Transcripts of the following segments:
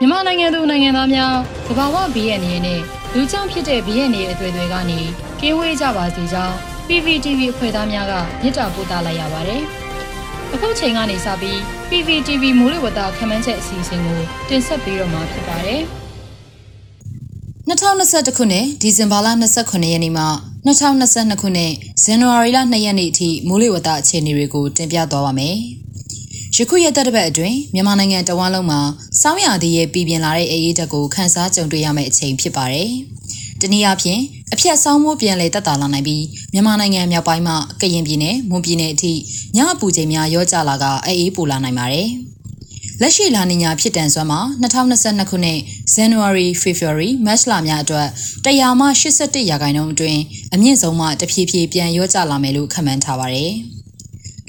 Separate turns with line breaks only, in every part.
မြန်မာနိုင်ငံသူနိုင်ငံသားများသဘာဝဘေးရန်တွေနဲ့လူကြောင့်ဖြစ်တဲ့ဘေးရန်တွေအသွေးတွေကနေကင်းဝေးကြပါစေကြောင်း PPTV အဖွဲ့သားများကမြစ်တာပို့သလိုက်ရပါတယ်။အခုချိန်ကနေစပြီး PPTV မိုးလေဝသခန့်မှန်းချက်အစီအစဉ်ကိုတင်ဆက်ပေးတော့မှာဖြစ်ပါတယ်။
2021ခုနှစ်ဒီဇင်ဘာလ29ရက်နေ့မှ2022ခုနှစ်ဇန်နဝါရီလ2ရက်နေ့အထိမိုးလေဝသအခြေအနေတွေကိုတင်ပြသွားပါမယ်။ ယခုရက်သက်တစ်ပတ်အတွင်းမြန်မာနိုင်ငံတဝန်းလုံးမှာစောင်းရသည်ရဲ့ပြည်ပြင်းလာတဲ့အေးအေးတက်ကိုခန်းစားကြုံတွေ့ရမယ့်အချိန်ဖြစ်ပါတယ်။တနည်းအားဖြင့်အဖြတ်ဆောင်းမိုးပြန်လေတက်တာလာနိုင်ပြီးမြန်မာနိုင်ငံမြောက်ပိုင်းမှကရင်ပြည်နယ်မွန်ပြည်နယ်အထိညအပူချိန်များရောကျလာကအေးအေးပူလာနိုင်ပါတယ်။လက်ရှိလာနေညာဖြစ်တန်စွမ်းမှာ2022ခုနှစ် January February March လများအတွက်100မှ81ရာခိုင်နှုန်းအတွင်းအမြင့်ဆုံးမှတဖြည်းဖြည်းပြန်ရောကျလာမယ်လို့ခန့်မှန်းထားပါတယ်။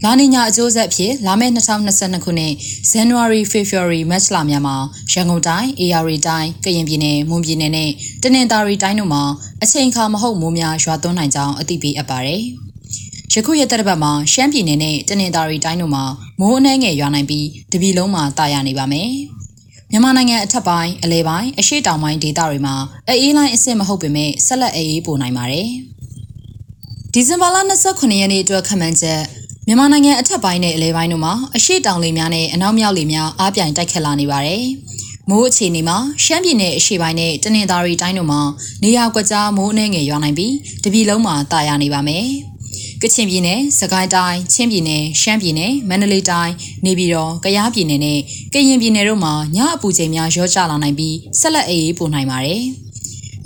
လာနီညာအကျိုးဆက်ဖြစ်လာမယ့်2022ခုနှစ် January February March လများမှာရန်ကုန်တိုင်း AR တိုင်းကရင်ပြည်နယ်မွန်ပြည်နယ်နဲ့တနင်္သာရီတိုင်းတို့မှာအချိန်အခါမဟုတ်မိုးများရွာသွန်းနိုင်ကြောင်းအသိပေးအပ်ပါတယ်။ယခုရက်သက်ပတ်မှာရှမ်းပြည်နယ်နဲ့တနင်္သာရီတိုင်းတို့မှာမိုးအနှဲငယ်ရွာနိုင်ပြီးတပြည်လုံးမှာတာယာနေပါမယ်။မြန်မာနိုင်ငံအထက်ပိုင်းအလဲပိုင်းအရှေ့တောင်ပိုင်းဒေသတွေမှာအေးလိုင်းအဆင့်မဟုတ်ပေမဲ့ဆက်လက်အေးပိုနိုင်ပါတယ်။ဒီဇင်ဘာလ29ရက်နေ့အတွက်ခန့်မှန်းချက် မြန်မာနိုင်ငံအထက်ပိုင်းနဲ့အလဲပိုင်းတို့မှာအရှိတောင်လေများနဲ့အနောက်မြောက်လေများအားပြိုင်တိုက်ခတ်လာနေပါတယ်။မိုးအခြေအနေမှာရှမ်းပြည်နယ်အရှေ့ပိုင်းနဲ့တနင်္သာရီတိုင်းတို့မှာနေရာကွက်ကြားမိုးအနှဲငယ်ရွာနိုင်ပြီးတပြည်လုံးမှာတာယာနေပါမယ်။ကချင်ပြည်နယ်၊စကိုင်းတိုင်း၊ချင်းပြည်နယ်၊ရှမ်းပြည်နယ်၊မန္တလေးတိုင်း၊နေပြည်တော်၊ကယားပြည်နယ်နဲ့ကရင်ပြည်နယ်တို့မှာညအပူချိန်များရောကျလာနိုင်ပြီးဆက်လက်အေးအေးပိုနိုင်ပါတယ်။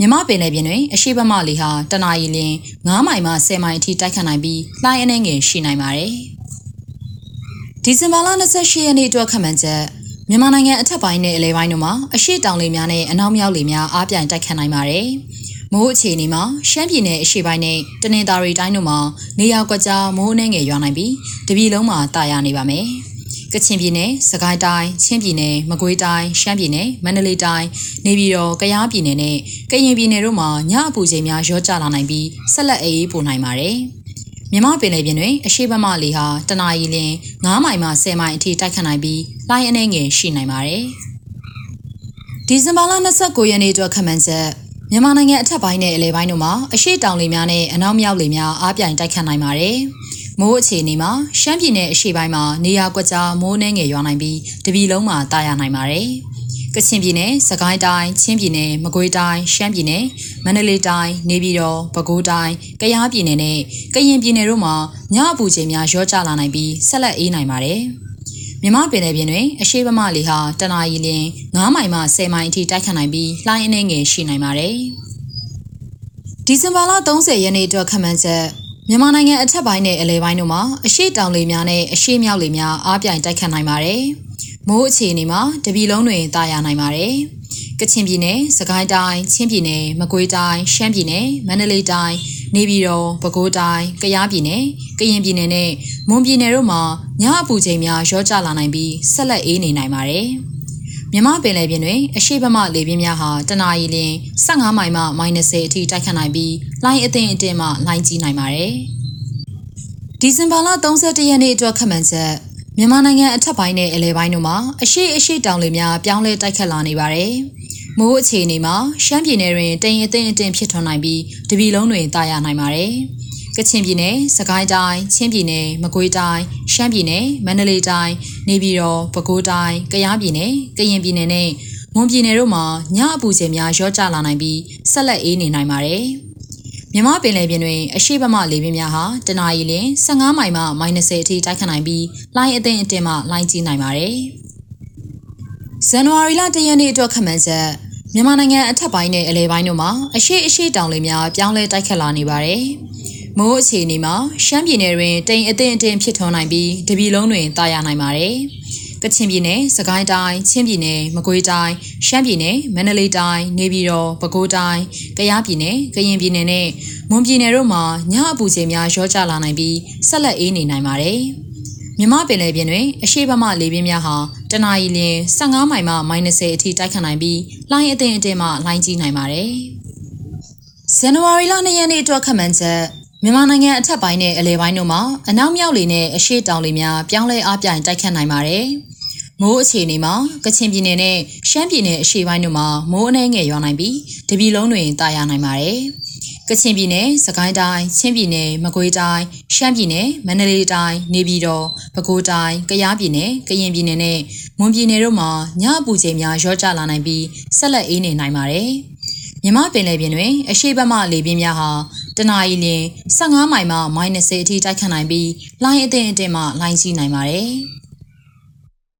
မြမပင်လယ်ပြင်တွင်အရှိဘမလေဟာတနအီလင်း9မိုင်မှ10မိုင်အထိတိုက်ခတ်နိုင်ပြီးလှိုင်းအနှဲငယ်ရှိနိုင်ပါတယ်။ဒီဇင်ဘာလ28ရက်နေ့အတွက်ခန့်မှန်းချက်မြန်မာနိုင်ငံအထက်ပိုင်းနဲ့အလဲပိုင်းတို့မှာအရှိတောင်လေများနဲ့အနောက်မြောက်လေများအားပြိုင်တိုက်ခတ်နိုင်ပါတယ်။မိုးအခြေအနေမှာရှမ်းပြည်နယ်အရှေ့ပိုင်းနဲ့တနင်္သာရီတိုင်းတို့မှာနေရာကွက်ကြားမိုးအနှဲငယ်ရွာနိုင်ပြီးတပြည်လုံးမှာတာယာနေပါမယ်။ ကချင်ပြည်နယ်၊စကိုင်းတိုင်း၊ချင်းပြည်နယ်၊မကွေးတိုင်း၊ရှမ်းပြည်နယ်၊မန္တလေးတိုင်း၊နေပြည်တော်၊ကယားပြည်နယ်နဲ့ကရင်ပြည်နယ်တို့မှာညအပူချိန်များရောကျလာနိုင်ပြီးဆက်လက်အေးပိုနိုင်ပါတယ်။မြမပင်လယ်ပြင်တွင်အရှိဘမလေဟာတနအီလင်း9မိုင်မှ10မိုင်အထိတိုက်ခတ်နိုင်ပြီးလှိုင်းအနှဲငယ်ရှိနိုင်ပါတယ်။ဒီဇင်ဘာလ29ရက်နေ့အတွက်ခန့်မှန်းချက်မြန်မာနိုင်ငံအထက်ပိုင်းနဲ့အလဲပိုင်းတို့မှာအရှိတောင်လေများနဲ့အနောက်မြောက်လေများအားပြိုင်တိုက်ခတ်နိုင်ပါတယ်။ မိုးအခြေအနေမှာရှမ်းပြည်နယ်အရှေ့ပိုင်းမှာနေရာကွက်ကြားမိုးနှဲငယ်ရွာနိုင်ပြီးတပြည်လုံးမှာတာယာနိုင်ပါတယ်။ကချင်ပြည်နယ်၊စကိုင်းတိုင်း၊ချင်းပြည်နယ်၊မကွေးတိုင်း၊ရှမ်းပြည်နယ်၊မန္တလေးတိုင်း၊နေပြည်တော်၊ပဲခူးတိုင်း၊ကယားပြည်နယ်နဲ့ကရင်ပြည်နယ်တို့မှာညအပူချိန်များရောကျလာနိုင်ပြီးဆက်လက်အေးနိုင်ပါတယ်။မြမပင်လယ်ပြင်တွင်အရှိဗမလေဟာတနအီလင်း9မိုင်မှ10မိုင်အထိတိုက်ခတ်နိုင်ပြီးလှိုင်းအနှဲငယ်ရှိနိုင်ပါတယ်။ဒီဇင်ဘာလ30ရက်နေ့အတွက်ခန့်မှန်းချက် မြန်မာနိုင်ငံအထက်ပိုင်းနဲ့အလဲပိုင်းတို့မှာအရှိတောင်လေများနဲ့အရှိမြောက်လေများအားပြိုင်တိုက်ခတ်နိုင်ပါတယ်။မိုးအခြေအနေမှာတပြည်လုံးတွင်တာယာနိုင်ပါတယ်။ကချင်ပြည်နယ်၊စကိုင်းတိုင်း၊ချင်းပြည်နယ်၊မကွေးတိုင်း၊ရှမ်းပြည်နယ်၊မန္တလေးတိုင်း၊နေပြည်တော်၊ပဲခူးတိုင်း၊ကယားပြည်နယ်၊ကရင်ပြည်နယ်နဲ့မွန်ပြည်နယ်တို့မှာညအပူချိန်များရောကျလာနိုင်ပြီးဆက်လက်အေးနေနိုင်ပါတယ်။ မြမပင်လယ်ပြင်တွင်အရှိဗမလေပြင်းများဟာတနအီလင်း15မိုင်မှ -30 အထိတိုက်ခတ်နိုင်ပြီးလိုင်းအသင့်အတင့်မှလိုင်းကြီးနိုင်ပါတယ်။ဒီဇင်ဘာလ31ရက်နေ့အတွက်ခန့်မှန်းချက်မြန်မာနိုင်ငံအထက်ပိုင်းနဲ့အလဲပိုင်းတို့မှာအရှိအရှိတောင်လေများပြောင်းလဲတိုက်ခတ်လာနေပါတယ်။မိုးအခြေအနေမှာရှမ်းပြည်နယ်တွင်တိမ်အသင့်အတင့်ဖြစ်ထွန်းနိုင်ပြီးတပြည်လုံးတွင်တာယာနိုင်ပါတယ်။ ကချင်ပြည်နယ်၊စကိုင်းတိုင်း၊ချင်းပြည်နယ်၊မကွေးတိုင်း၊ရှမ်းပြည်နယ်၊မန္တလေးတိုင်း၊နေပြည်တော်၊ပဲခူးတိုင်း၊ကယားပြည်နယ်၊ကရင်ပြည်နယ်နဲ့မွန်ပြည်နယ်တို့မှာညအပူချိန်များရောကျလာနိုင်ပြီးဆက်လက်အေးနေနိုင်ပါတယ်။မြမပင်လယ်ပြင်တွင်အရှိဗမလေပြင်းများဟာတနအီလ15မိုင်မှ -30 အထိတိုက်ခတ်နိုင်ပြီးလိုင်းအသင့်အတင်မှလိုင်းကြီးနိုင်ပါတယ်။ဇန်နဝါရီလ၁ရက်နေ့အတွက်ခန့်မှန်းချက်မြန်မာနိုင်ငံအထက်ပိုင်းနဲ့အလဲပိုင်းတို့မှာအရှိအရှိတောင်လေများပြောင်းလဲတိုက်ခတ်လာနေပါတယ်။ မိုးအခြေအနေမှာရှမ်းပြည်နယ်တွင်တိမ်အထင်အထင်ဖြစ်ထွန်းနိုင်ပြီးတပြည်လုံးတွင်တာယာနိုင်ပါတယ်။ကချင်ပြည်နယ်၊စကိုင်းတိုင်း၊ချင်းပြည်နယ်၊မကွေးတိုင်း၊ရှမ်းပြည်နယ်၊မန္တလေးတိုင်း၊နေပြည်တော်၊ပဲခူးတိုင်း၊ကယားပြည်နယ်၊ကရင်ပြည်နယ်နဲ့မွန်ပြည်နယ်တို့မှာညအပူချိန်များရောကျလာနိုင်ပြီးဆက်လက်အေးနေနိုင်ပါတယ်။မြမပင်လယ်ပြင်တွင်အရှိဗမလေပြင်းများဟာတနအီလ15မိုင်မှ -30 အထိတိုက်ခတ်နိုင်ပြီးလှိုင်းအထင်အထင်မှလှိုင်းကြီးနိုင်ပါတယ်။ဇန်နဝါရီလ2ရက်နေ့အတွက်ခန့်မှန်းချက် မြန်မာနိုင်ငံအထက်ပိုင်းနဲ့အလဲပိုင်းတို့မှာအနောက်မြောက်လေနဲ့အရှေ့တောင်လေများပြောင်းလဲအားပြိုင်တိုက်ခတ်နိုင်ပါတယ်။မိုးအခြေအနေမှာကချင်ပြည်နယ်နဲ့ရှမ်းပြည်နယ်အရှေ့ပိုင်းတို့မှာမိုးအနှဲငယ်ရွာနိုင်ပြီးတပြည်လုံးတွင်တာယာနိုင်ပါတယ်။ကချင်ပြည်နယ်၊စကိုင်းတိုင်း၊ချင်းပြည်နယ်၊မကွေးတိုင်း၊ရှမ်းပြည်နယ်၊မန္တလေးတိုင်း၊နေပြည်တော်၊ပဲခူးတိုင်း၊ကယားပြည်နယ်၊ကရင်ပြည်နယ်နဲ့မွန်ပြည်နယ်တို့မှာညအပူချိန်များရော့ကျလာနိုင်ပြီးဆက်လက်အေးနေနိုင်ပါတယ်။မြမပင်လယ်ပြင်တွင်အရှိတ်ဘက်မှလေပြင်းများဟာ တနအီလ15မိုင်မှ -30 အထိတိုက်ခတ်နိုင်ပြီးလိုင်းအသင့်အင့်မှလိုင်းစီးနိုင်ပါတယ်။